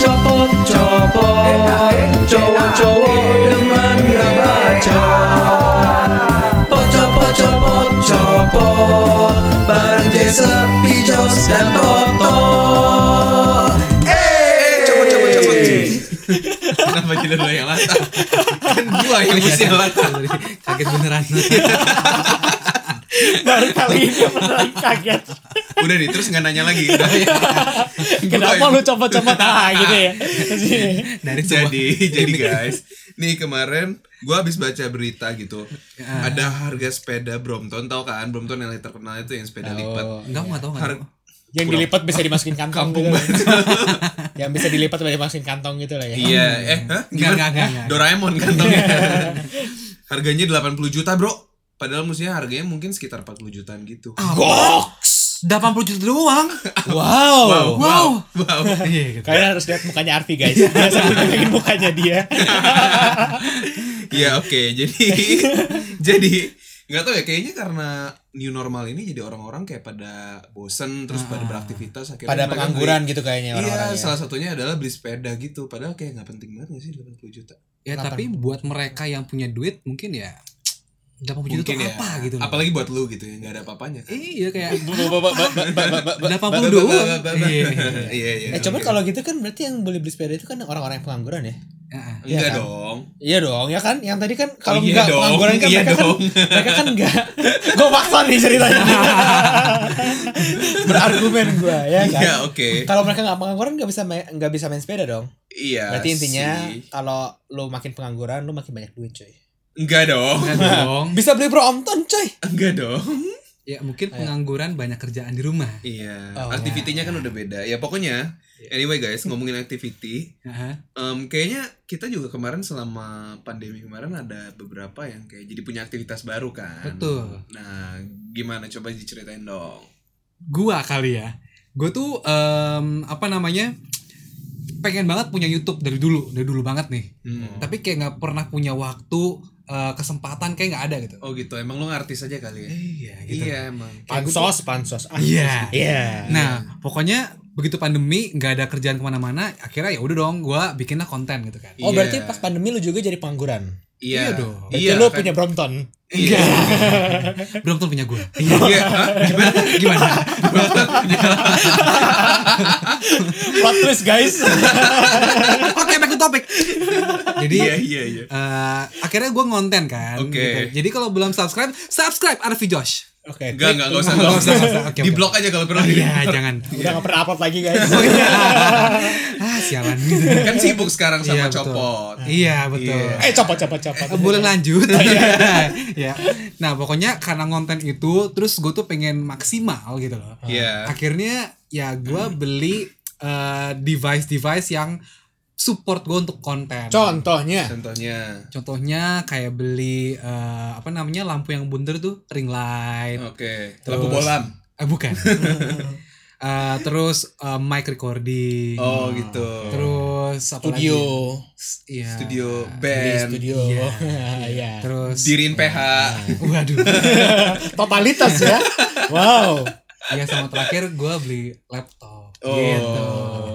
copot copot cowok-cowok demen ngebaca Pocong pocong pocong pocong bareng Jason, Pijos dan Toto. Eh, Cepet cepet cepet. Kenapa jadi lo yang latah? Kan gua yang mesti yang latah. Kaget beneran. Baru kali ini beneran kaget. Udah nih terus nggak nanya lagi. Udah. Kenapa lu copot-copot ah gitu ya? Dari sebuah jadi jadi guys, nih kemarin gua habis baca berita gitu. Ada harga sepeda Brompton, tau kan? Brompton yang terkenal itu yang sepeda lipat. Enggak enggak Har- tahu. Yang dilipat bisa dimasukin kantong Kampung gitu. Yang bisa dilipat bisa dimasukin kantong gitu lah ya. Iya, eh? Enggak, Gimana? enggak, enggak, enggak. Doraemon kantongnya. Harganya 80 juta, Bro. Padahal mestinya harganya mungkin sekitar 40 jutaan gitu. Goks. 80 juta doang. Wow. wow. wow. Iya gitu. Kalian harus lihat mukanya Arfi guys. Biasa bikin mukanya dia. Ya oke, jadi jadi nggak tahu ya kayaknya karena new normal ini jadi orang-orang kayak pada bosen terus pada beraktivitas akhirnya Pada pengangguran beli- gitu kayaknya Iya, orang-orang. salah satunya adalah beli sepeda gitu. Padahal kayak nggak penting banget gak sih 80 juta. Ya tapi buat mereka yang punya duit mungkin ya 80 juta Mungkin itu ya. apa gitu loh. Apalagi buat lu gitu ya, nggak ada apa-apanya. kan. Iya kayak 80 ba- doang. Iya. Iya, iya. Eh coba kalau gitu kan berarti yang beli beli sepeda itu kan orang-orang yang pengangguran ya? Heeh. Enggak Iya kan? dong. Iya dong, ya kan? Yang tadi kan kalau iya enggak dong, pengangguran kan iya mereka dong. kan mereka kan enggak. Gue paksa nih ceritanya. Berargumen gue ya kan. Iya, oke. Kalau mereka nggak pengangguran nggak bisa main, nggak bisa main sepeda dong. Iya. Berarti intinya kalau lu makin pengangguran lu makin banyak duit coy. Enggak dong. Enggak dong. Bisa beli Brompton coy. Enggak dong. Ya mungkin pengangguran banyak kerjaan di rumah. Iya, Oh, aktivitinya kan udah beda. Ya pokoknya anyway guys, ngomongin activity, Heeh. em, kayaknya kita juga kemarin selama pandemi kemarin ada beberapa yang kayak jadi punya aktivitas baru kan. Betul. Nah, gimana coba diceritain dong. Gua kali ya. Gue tuh em, apa namanya? Pengen banget punya YouTube dari dulu, dari dulu banget nih. Hmm. Tapi kayak nggak pernah punya waktu, eh, kesempatan kayak nggak ada gitu. Oh gitu, emang lu artis aja kali ya? Iya gitu. Iya emang. Pansos, pansos. Iya. Iya. Nah, pokoknya begitu pandemi nggak ada kerjaan ke mana-mana, akhirnya ya udah dong, gua bikinlah konten gitu kan. Oh Iya. berarti pas pandemi lu juga jadi pengangguran. Iya, Iya dong. Iya lu kan? punya Brompton. Iya. Tuh punya gue. Iya. hah? Gimana? Gimana? Plot twist guys. Oke, back to topic. Jadi Iya iya iya. eh, akhirnya gue ngonten kan. Oke. gitu. Jadi kalau belum subscribe, subscribe Arfi Josh. Oke. Enggak enggak enggak usah Nggak enggak usah, Di blok aja kalau perlu. Iya, jangan. Udah gak pernah upload lagi guys. Ah, sialan. Kan sibuk sekarang sama Iya, copot. Iya, betul. Iya. eh copot copot copot. Eh, boleh lanjut ya nah pokoknya karena konten itu terus gue tuh pengen maksimal gitu loh Iya. akhirnya ya gue beli eh, device-device yang support gue untuk konten Contohnya. Contohnya. contohnya kayak beli eh, apa namanya lampu yang bundar tuh ring light Oke. Terus- Lampu bolam. eh bukan Eh, terus eh, mic recording Oh gitu. terus apa Studio. lagi? Iya. Studio Di band. studio. Iya. Iya. terus Dirin PH. waduh Totalitas ya. Wow. ya sama terakhir gue beli laptop Oh, gitu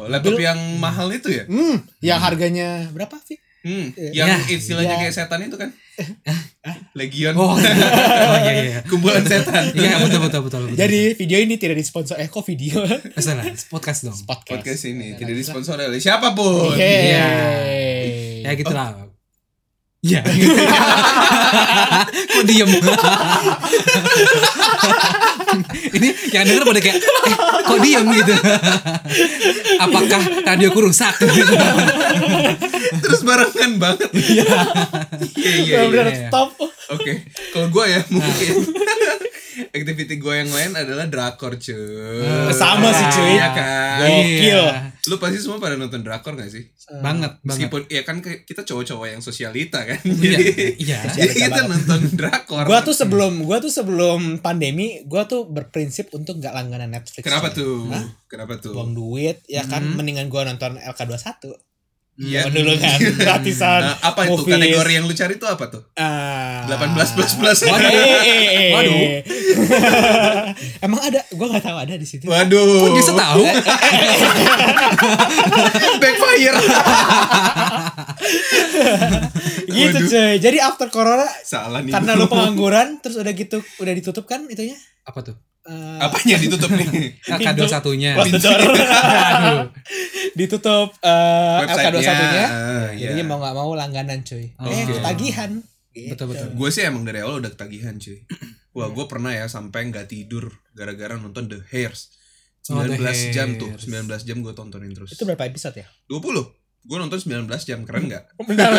laptop yang mahal itu ya? Hmm, yang harganya berapa sih? Hmm, Ya. yang istilahnya Ya. kayak setan itu kan? Legion. oh, oh iya iya Kumpulan setan. iya betul betul betul, betul. Jadi video ini tidak disponsor eh kok video Eh, salah podcast dong podcast. Podcast ini tidak disponsori oleh siapa pun. Yeay. ya gitu lah Iya. Kok diem? Ini yang denger pada kayak, eh, kok diem gitu? Apakah radioku rusak? Gitu. Terus barengan banget. Iya. Iya iya. Benar iya. stop. Oke, kalau gue ya mungkin activity gue yang lain adalah drakor cuy. Sama sih, cuy. Iya kan. Gokil. Iya. Lu pasti semua pada nonton drakor gak sih? Banget, banget. Meskipun ya kan kita cowok-cowok yang sosialita kan. Iya, Jadi iya. jadi kita nonton drakor. Gua tuh sebelum gua tuh sebelum pandemi, gua tuh berprinsip untuk nggak langganan Netflix. Kenapa tuh? Hah? Kenapa tuh? Buang duit, ya kan Hmm. mendingan gua nonton LK21. Iya. Zaman dulu kan gratisan. Nah, apa itu movies. kategori yang lu cari tuh apa tuh? Ah. 18 plus plus. Eh, eh. Waduh. Emang ada? Gua nggak tahu ada di situ. Waduh. Kok bisa tahu? Backfire. gitu Waduh. cuy. Jadi after corona Salah nih. karena lu pengangguran terus udah gitu udah ditutup kan itunya Apa tuh? Eh, Apanya ditutup nih? LK21 nya. Close the door. Aduh. ditutup eh Websitenya. LK21 nya. Ah, iya. Jadi mau nggak mau langganan cuy. Oke. Eh ketagihan. Gitu. Betul betul. Gue sih emang dari awal udah ketagihan cuy. Wah gue pernah ya sampai nggak tidur gara-gara nonton The Hairs. Oh, The 19 jam tuh, Hairs. 19 jam gue tontonin terus. Itu berapa episode ya? 20. Gue nonton 19 jam, keren nggak? Bentar.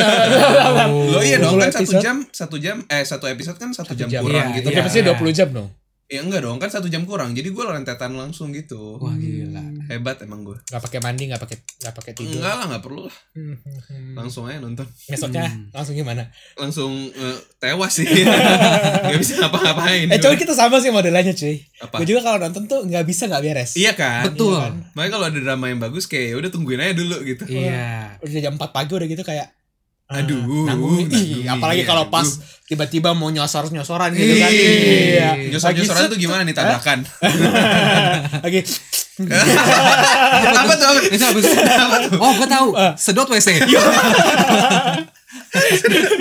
Oh. Lo iya dong 20 kan satu jam, satu jam, eh satu episode kan satu, Satu jam, jam. kurang Iya, gitu. Tapi iya. pasti 20 jam dong. Ya enggak dong, kan satu jam kurang. Jadi gue rentetan langsung gitu. Wah gila. Hebat emang gue. Gak pakai mandi, gak pakai gak pakai tidur. Enggak lah, nggak perlu lah. Hmm. Langsung aja nonton. Besoknya Hmm. langsung gimana? Langsung eh, tewas sih. Gak bisa ngapa-ngapain. Eh coba kita sama sih modelannya cuy. Apa? Gue juga kalau nonton tuh nggak bisa nggak beres. Iya kan? Betul. Iya kan? Makanya kalau ada drama yang bagus kayak ya udah tungguin aja dulu gitu. Iya. Udah jam 4 pagi udah gitu kayak Aduh, nanggung Ih, nih, apalagi kalau pas tiba-tiba mau nyosor nyosoran gitu kan. Iya. Nyosor-nyosoran Lagi tuh gimana nih tabrakan? Lagi apa tuh? Itu apa? Oh, gue tahu. Sedot WC.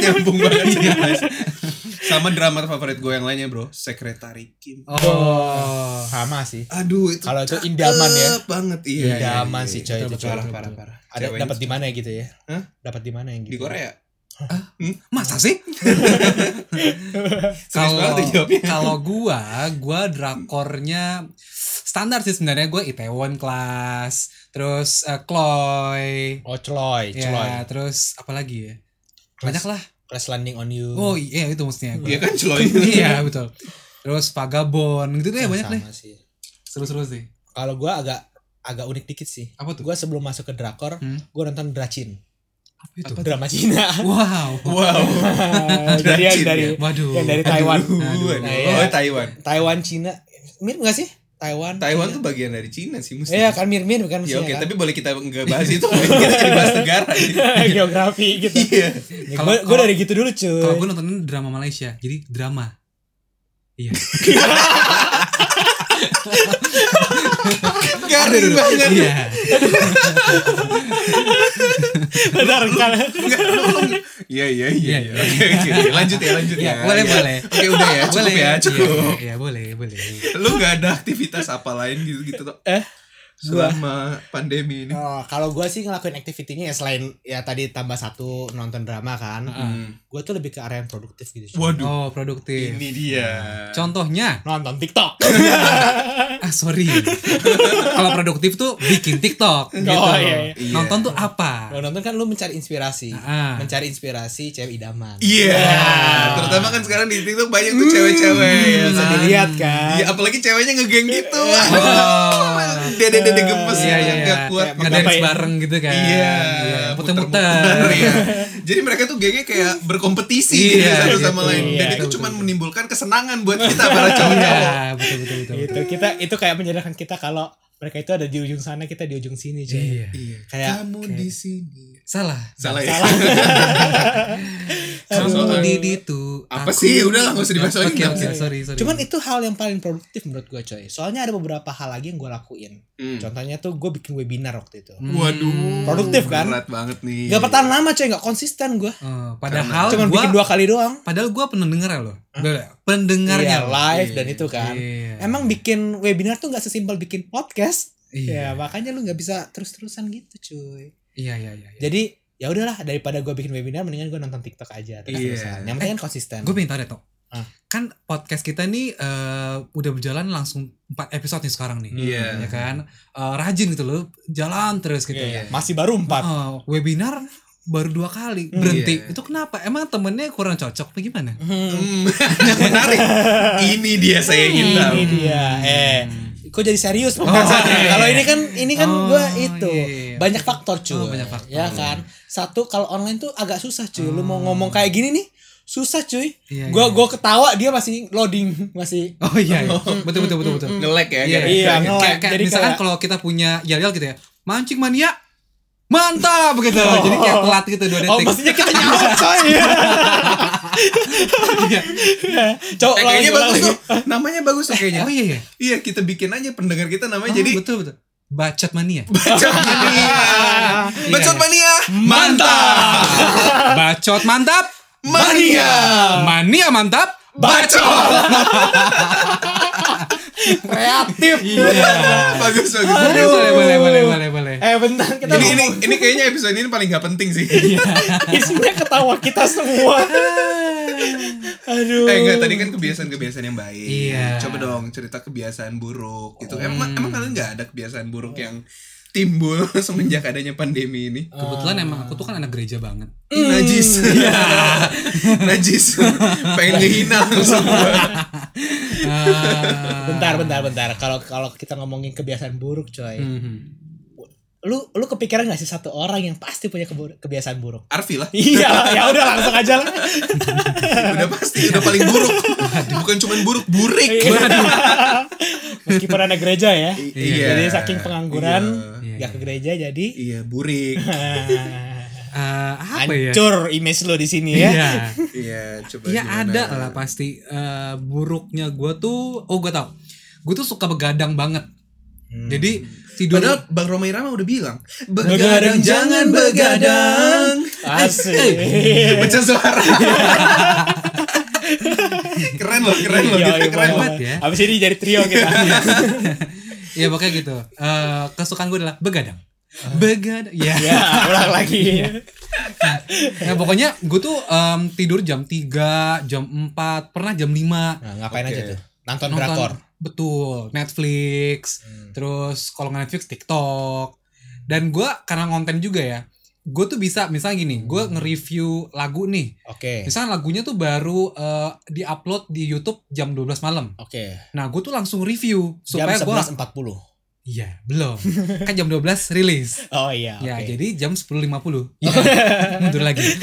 Nyambung banget guys. Sama drama favorit gue yang lainnya bro, Sekretari Kim. Oh. sama sih. Aduh itu Kalau itu indaman ya. banget iya. Indaman iya, sih, iya. coy, itu parah parah parah. Ada dapat di mana ya gitu ya? Hah? Dapat di mana yang gitu? Di Korea. Masa sih? Kalau kalau gua, gua drakornya standar sih sebenarnya gua Itaewon Class, terus eh, Chloe, Oh, Chloe, Chloe. ya, terus apa lagi ya? Banyak lah. Crash Landing on You. Oh iya itu maksudnya. Iya kan Chloe. iya betul. Terus Vagabond gitu tuh ya banyak deh. Sama sih. Seru-seru sih. Kalau gua agak agak unik dikit sih. Apa tuh? Gua sebelum masuk ke drakor, Hmm. gua nonton Dracin. Apa itu? Drama Cina. Wow. Wow. dari yang dari Waduh. yang dari Taiwan. Aduh, Aduh. Nah, iya. Oh Taiwan. Taiwan Cina. Mirip gak sih? Taiwan. Taiwan Cina. tuh bagian dari Cina sih mesti. Iya kan mirip-mirip kan Ya mestinya oke, kan? tapi boleh kita nggak bahas itu, kita jadi bahas negara. geografi gitu. Iya. Ya, Kalau- gue dari gitu dulu cuy. Kalau gue nonton drama Malaysia, jadi drama. Iya. Garing banget. Iya. Bentar, kan. Iya iya iya. Iya, iya. Oke lanjut ya lanjut Iya, ya. boleh, boleh. Oke udah ya, cukup boleh. ya, cukup. Iya, iya, boleh, boleh. Lu nggak ada aktivitas apa lain gitu gitu tuh Eh, gua selama pandemi ini? Oh, kalau gue sih ngelakuin activity-nya ya selain ya tadi tambah satu nonton drama kan. Hmm. Gue tuh lebih ke area yang produktif gitu. Waduh, Oh, produktif. ini dia. Contohnya, Nonton TikTok. ah sorry. Kalau produktif tuh bikin TikTok gitu. Oh, iya, iya. Nonton tuh apa? Kalau nonton kan lu mencari inspirasi. Ah. Mencari inspirasi cewek idaman. Iya, terutama kan sekarang di TikTok banyak tuh cewek-cewek ya. Bisa kan? dilihat kan. Iya, apalagi ceweknya ngegeng gitu. Oh. Dede-dede gemes Iya, ya, iya, yang gak iya. kuat. Ngedance ya? bareng gitu kan. Iya, Muter-muter. Iya. Jadi mereka tuh gengnya kayak berkompetisi gitu Iya, satu gitu. sama lain. Dan Iya, itu betul, cuma betul. menimbulkan kesenangan buat kita para cowok-cowok. Iya, betul betul betul. Itu kita itu kayak menyadarkan kita kalau mereka itu ada di ujung sana, kita di ujung sini, cuy. Iya. Iya. Kayak Kamu di sini. Salah. Salah ya. Kamu Soal- di itu. Apa aku- sih? Udah lah, nggak usah dibahas lagi. Oke, usah. sorry, sorry. Cuman itu hal yang paling produktif menurut gue coy. Soalnya ada beberapa hal lagi yang gue lakuin. Hmm. Contohnya tuh gue bikin webinar waktu itu. Hmm. Waduh. Produktif kan? Berat banget nih. Gak bertahan lama coy, gak konsisten gue. Eh, padahal Cuman gua, bikin dua kali doang. padahal gua pendengar loh. Pendengarnya Iya, live Iya. dan itu kan. Iya. Emang bikin webinar tuh gak sesimpel bikin podcast. Iya. Ya makanya lu gak bisa terus-terusan gitu cuy. Iya, iya, iya. iya. Jadi ya udahlah daripada gue bikin webinar mendingan gue nonton TikTok aja. Iya. Yang penting kan konsisten. Gue pengen tahu deh, Tok. Ah. Kan podcast kita nih eh, udah berjalan langsung 4 episode nih sekarang nih. Iya. Ya kan? Eh, rajin gitu loh. Jalan terus gitu. Iya. Masih baru empat. Eh, webinar baru dua kali Hmm. berhenti. Iya. Itu kenapa? Emang temennya kurang cocok apa gimana? Hmm. Hmm, menarik. Ini dia saya ingin tahu. Ini dia. Eh, kok jadi serius Oh, iya. Kalau ini kan ini kan Oh, gua itu iya, iya. banyak faktor cuy. Oh, banyak faktor. Ya kan. Satu kalau online tuh agak susah cuy. Lu mau ngomong kayak gini nih susah cuy. Iya, gua iya. gua ketawa dia masih loading masih Oh iya, iya. betul betul betul betul. Ngelek ya. Iya, iya, ngelek. Kayak, kayak Jadi misalkan kayak- kalau kita punya yel-yel gitu ya, mancing mania, mantap begitu. Jadi kayak telat gitu dua Oh, detik. maksudnya kita nyaut coy. Iya. Coba Eh, kayaknya bagus tuh. Namanya bagus tuh kayaknya. Oh iya iya. Iya, kita bikin aja pendengar kita namanya Oh, jadi betul betul. Bacot mania. Bacot mania. Bacot mania. Mantap. Bacot mantap. Mania. Mania mantap. Bacot. Kreatif. Iya. bagus bagus. Boleh, boleh, boleh, boleh, boleh, boleh. Eh bentar kita Ini ini ini kayaknya episode ini paling gak penting sih. isinya ketawa kita semua. Aduh. Eh enggak tadi kan kebiasaan-kebiasaan yang baik. Iya. Coba dong cerita kebiasaan buruk gitu. Emang emang kalian nggak ada kebiasaan buruk yang timbul semenjak adanya pandemi ini? Kebetulan emang aku tuh kan anak gereja banget. Ih, najis. najis. Pengen ngehina langsung gua. Ah. Bentar, bentar, bentar. Kalau kalau kita ngomongin kebiasaan buruk, coy. Mhm. Lu lu kepikiran gak sih satu orang yang pasti punya kebiasaan buruk? Arfi lah. Iya, ya udah langsung aja lah. Udah pasti udah paling buruk. Bukan cuma buruk, burik. Meskipun anak gereja ya. Iya. Jadi saking pengangguran, Iya. gak ke gereja jadi Iya, burik. Eh, apa ya? hancur image lu di sini ya. Iya. Iya, coba Iya gimana? ada lah pasti Eh, buruknya gue tuh oh gue tau gue tuh suka begadang banget jadi tidur Padahal Bang Roma Irama udah bilang Begadang jangan begadang Asik. Pecah suara Keren loh, keren loh Iya, gitu, iya, Keren iya. loh ya. Abis ini jadi trio kita. ya pokoknya gitu Eh, kesukaan gue adalah begadang begadang ya ya, ulang lagi. nah pokoknya gue tuh em, tidur jam 3 jam 4 pernah jam 5 Nah, ngapain Oke. aja tuh? Nonton, nonton drakor. betul Netflix terus kalau nggak Netflix TikTok dan gue karena konten juga ya gue tuh bisa misalnya gini gue nge-review lagu nih. Oke. misalnya lagunya tuh baru eh, di-upload di YouTube jam 12 malam. Oke. nah gue tuh langsung review Jam supaya gue 11.40. iya belum. Kan jam 12 rilis. Oh iya, ya jadi jam 10.50 ya mundur lagi.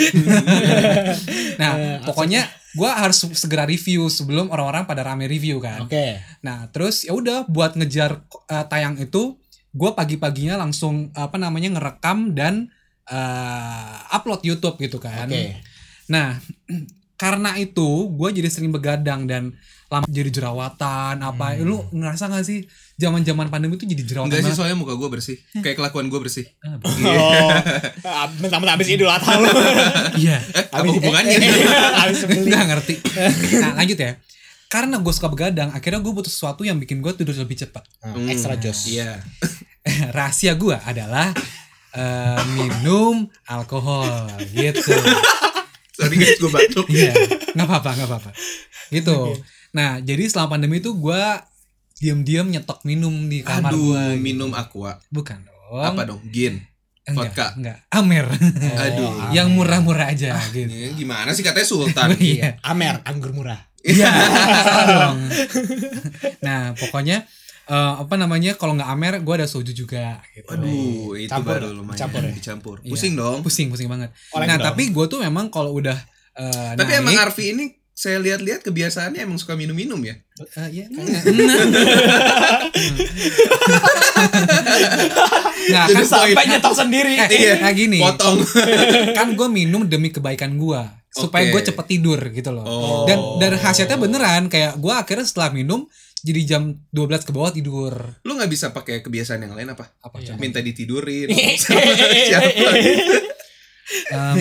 Nah Eh, pokoknya gue harus segera review sebelum orang-orang pada rame review kan. Oke. Nah, terus ya udah buat ngejar uh, tayang itu, gue pagi-paginya langsung apa namanya ngerekam dan uh, upload YouTube gitu kan. Oke. Nah, karena itu gue jadi sering begadang dan lama jadi jerawatan apa. Hmm. Lu ngerasa gak sih zaman-zaman pandemi itu jadi jerawatan Enggak sih soalnya muka gue bersih Kayak kelakuan gue bersih Ah, Oh, ab- mentang-mentang abis idul adha lu. Iya. Eh, apa hubungannya? Nggak ngerti. Nah, lanjut ya. Karena gue suka begadang, akhirnya gue butuh sesuatu yang bikin gue tidur lebih cepat. Hmm, Extra jos. Iya rahasia gue adalah eh, minum alkohol gitu. Sorry guys gue batuk Iya, nggak apa-apa, nggak apa-apa. Gitu. Nah, jadi selama pandemi itu gue diam-diam nyetok minum di kamar Aduh, gue. minum aqua Bukan dong. Apa dong? Gin Enggak, vodka? Enggak, Amer. Aduh Yang murah-murah aja gitu. Ini gimana sih katanya Sultan Iya. Amer, anggur murah. Iya, dong. Nah, pokoknya eh, apa namanya? Kalau nggak Amer, gue ada soju juga gitu. Aduh itu Campur, baru lumayan campur ya? Dicampur Iya. Pusing dong Pusing, pusing banget. Oleng nah, dong. tapi gue tuh memang kalau udah eh, Tapi naik, emang Arfi ini saya lihat-lihat kebiasaannya emang suka minum-minum ya. Eh, ya, enggak. Nah, Jadi kan Sampai nyetok sendiri. eh, Iya. nah gini, Potong. kan gue minum demi kebaikan gue supaya Oke. gue cepet tidur gitu loh. Oh. Dan dan khasiatnya beneran kayak gue akhirnya setelah minum jadi jam 12 ke bawah tidur. Lu nggak bisa pakai kebiasaan yang lain apa? Apa Iya. Minta ditidurin. Sama siapa? Em,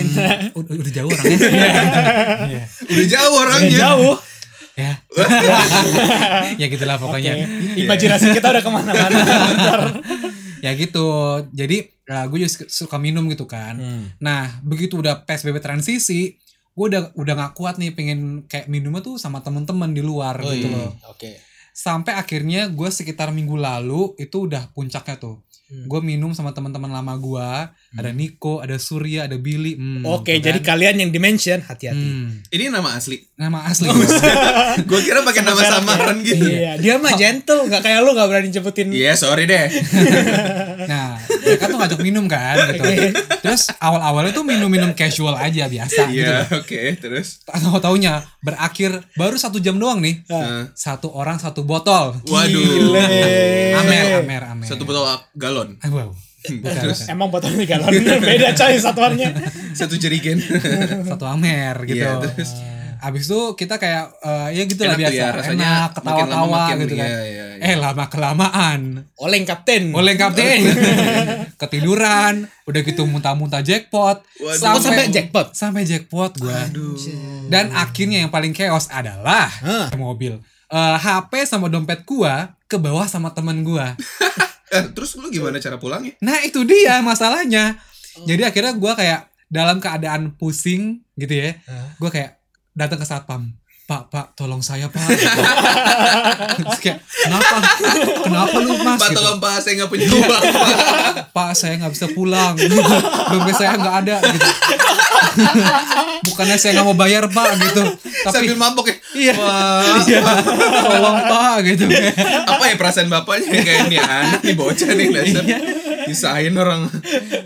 udah, udah jauh orangnya. Iya. Udah jauh Udah orangnya. jauh. ya. ya gitulah pokoknya. Oke. Imajinasi kita udah ke mana-mana. Ya gitu. Jadi gue juga suka minum gitu kan. Hmm. Nah, begitu udah PSBB transisi, gue udah udah gak kuat nih pengen kayak minumnya tuh sama temen-temen di luar Oh, gitu iya. loh. Oke. Sampai akhirnya gue sekitar minggu lalu itu udah puncaknya tuh. Hmm. Gue minum sama teman-teman lama gue, ada Niko, ada Surya, ada Billy. Hmm, Oke, gitu jadi kan. kalian yang dimension hati-hati. Hmm, Ini nama asli. nama asli. Gue kira pakai nama samaran gitu. Iya, dia mah gentle, nggak kayak lu nggak berani nyebutin. Iya, sorry deh. nah, mereka tuh ngajak minum kan gitu. Terus awal-awalnya tuh minum-minum casual aja biasa gitu. Iya, loh. oke, terus. Tahu taunya berakhir baru satu jam doang nih. Nah, Satu orang satu botol. waduh. Gile. Amer, amer, amer. Satu botol galon. Ah, wow. Bukan, Terus bukan. Emang botolnya galon beda coy satuannya. satu jerigen. Satu amer gitu. Iya, terus. Abis itu kita kayak eh, ya gitu lah tuh biasa, ya, rasanya enak ketawa-tawa gitu kan. iya, iya, iya. Eh lama kelamaan, Oleng kapten. oleh kapten, ketiduran, udah gitu muntah-muntah jackpot, Waduh. Oh, sampai jackpot. sampai jackpot gua. Dan akhirnya yang paling chaos adalah Hah. mobil. Eh, HP sama dompet gua ke bawah sama temen gua. Eh, terus lu gimana cara pulangnya? Nah itu dia masalahnya. Jadi akhirnya gua kayak dalam keadaan pusing gitu ya. Gua kayak datang ke satpam. Pak, pak, tolong saya pak. Kayak, kenapa? Kenapa lu mas? Pak Gitu. tolong pak saya nggak punya uang Pak, saya nggak bisa pulang. Dompet saya nggak ada gitu. Bukannya saya nggak mau bayar pak gitu. Tapi sambil mabok ya iya, Wah, iya, tolong pak gitu. apa ya perasaan bapaknya kayak nih anak nih bocah nih dasar Misahin orang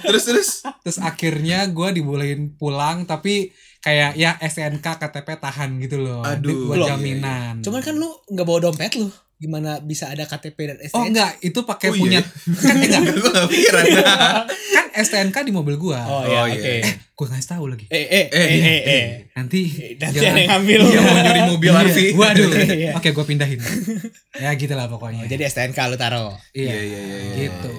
terus terus Terus akhirnya gue dibolehin pulang tapi kayak ya SNK KTP tahan gitu loh. Aduh. buat Loh. jaminan. Cuman kan lu nggak bawa dompet lu. Gimana bisa ada KTP dan STNK? Oh enggak, itu pakai Oh, punya iya. kan enggak, gue gak pikiran kan STNK di mobil gua. Oh, iya, Oh, iya. oke. Gue ngasih tahu lagi. Eh, eh, Eh, eh, iya. eh, eh. Nanti Nanti ada yang ngambil. dia mau nyuri mobil Iya. RV Waduh. Iya. Oke, gue pindahin. ya gitu lah pokoknya. Oh, jadi STNK lu taruh. iya. Iya, iya, iya, iya. Gitu.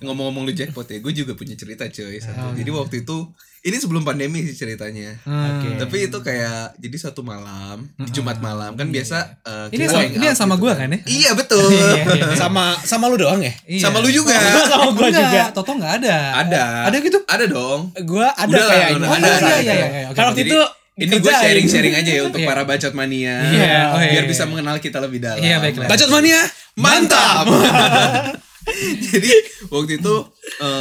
ngomong-ngomong lu jackpot ya gue juga punya cerita cuy satu. Oh, jadi waktu itu ini sebelum pandemi sih ceritanya Hmm. Tapi itu kayak jadi satu malam di Jumat malam kan biasa eh, Ini sama, yang sama gitu gue kan ya? iya betul Iya, iya. Sama sama lu doang ya? Iya. sama lu juga Sama gua Enggak, juga. Toto nggak ada. ada Ada gitu? ada dong Gua ada Udah udah, Oh, ada, iya, ada. iya, iya, iya. Oke, Kan waktu Jadi, itu ini gue dikerjain. sharing-sharing aja ya untuk Iya. para bacot mania Iya, oh, iya, biar iya. bisa mengenal kita lebih dalam Iya, baiklah. Bacot mania. mantap jadi waktu itu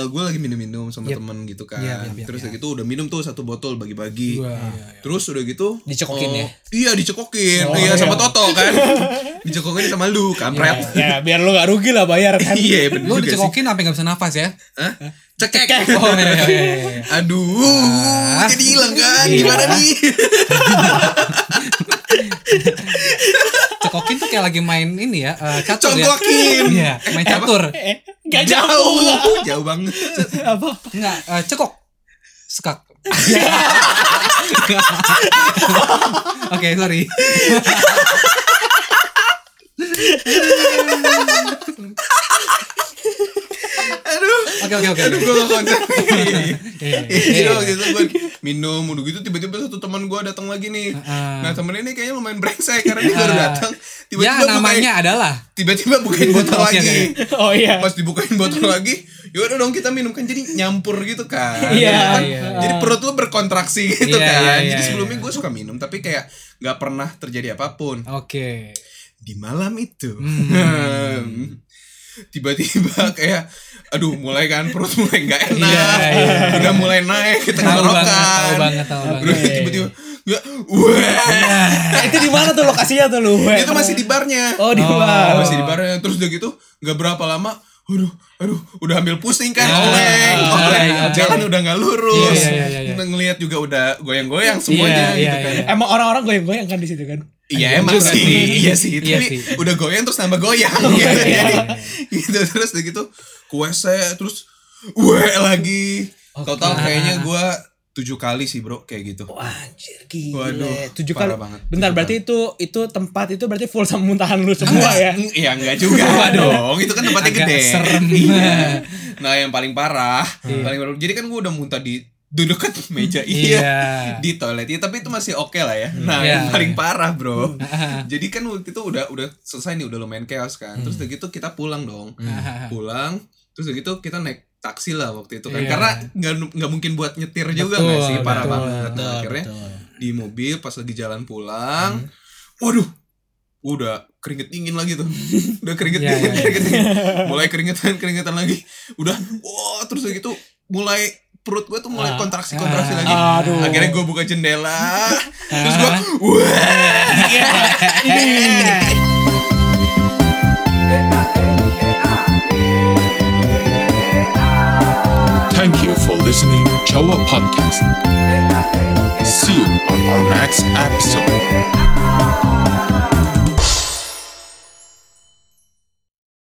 gue lagi minum-minum sama Yep. temen gitu kan Iya, iya, iya, terus udah gitu udah minum tuh satu botol bagi-bagi iya, iya. terus udah gitu Dicekokin eh, ya? iya dicekokin Oh, iya iya. sama Toto kan dicekokin sama lu kampret Ya, biar lu gak rugi lah bayar kan. iya bener Lu dicekokin sampai nggak bisa nafas ya? Hah? Cekek Oh iya, iya, iya, iya. aduh Ah. jadi hilang kan Iya. gimana nih Cekokin tuh kayak lagi main ini ya, eh, catur ya. Iya, main catur. Eh, gak jauh. jauh jauh banget Apa? Enggak, eh, cekok. Sekak. Oke, sorry. Aduh Oke, oke, oke. aduh gue gak konsen Iya, Iya iya. waktu itu gue minum udah gitu tiba-tiba satu teman gue datang lagi nih. Nah temen ini kayaknya lumayan brengsek karena dia baru datang Ya, tiba-tiba namanya bukain, adalah tiba-tiba bukain botol Oke, lagi. oke. Oh iya. Pas dibukain botol lagi, yaudah dong kita minum kan jadi nyampur gitu kan. Iya, Kan. Jadi perut lu berkontraksi gitu kan. jadi sebelumnya gue suka minum tapi kayak nggak pernah terjadi apa pun. Oke. Di malam itu. Hmm. Tiba-tiba kayak aduh mulai kan perut mulai nggak enak. Iya, iya. Udah mulai naik ke Tahu banget, tahu tenggorokan. banget, tahu Udah banget. tiba-tiba nggak wah Nah, itu di mana tuh lokasinya tuh lu? itu masih di barnya Oh, di Oh. luar. masih di barnya terus udah gitu nggak berapa lama aduh aduh udah ambil pusing kan Ah, oleng ah, oleng ah, jalan udah nggak lurus Iya, iya, iya, iya. ngelihat juga udah goyang-goyang semuanya Iya, gitu iya, kan iya. Emang orang-orang goyang-goyang kan di situ kan? Iya emang sih, sih. iya sih. Iya Tapi sih. udah goyang terus nambah goyang Iya, gitu. iya, Jadi, iya. gitu terus udah gitu WC terus weh lagi. Total kayaknya gua tujuh kali sih bro kayak gitu. Wah, anjir gila. Waduh, tujuh kali. banget. Bentar, Tujuh berarti itu itu tempat itu berarti full sama muntahan lu semua ya. Iya enggak juga dong. Itu kan tempatnya Agak gede. serem. Iya. Nah, yang paling parah, paling parah. Jadi kan gua udah muntah di duduk dekat meja iya. Iya. di toilet ya tapi itu masih oke lah ya nah Iya, yang paling iya. parah bro jadi kan waktu itu udah udah selesai nih udah lumayan chaos kan terus udah gitu kita pulang dong pulang terus udah gitu kita naik taksi lah waktu itu kan. Iya. karena nggak nggak mungkin buat nyetir juga Betul, nggak sih? Parah betul, banget. Nah, akhirnya di mobil pas lagi jalan pulang waduh udah keringet dingin lagi tuh. Udah keringet Iya, dingin iya, iya. keringet dingin. Mulai keringetan keringetan lagi. Udah wah terus gitu mulai perut gue tuh mulai Ah. kontraksi kontraksi lagi. Aduh. akhirnya gue buka jendela terus gue wah Thank you for listening to our podcast. See you on our next episode.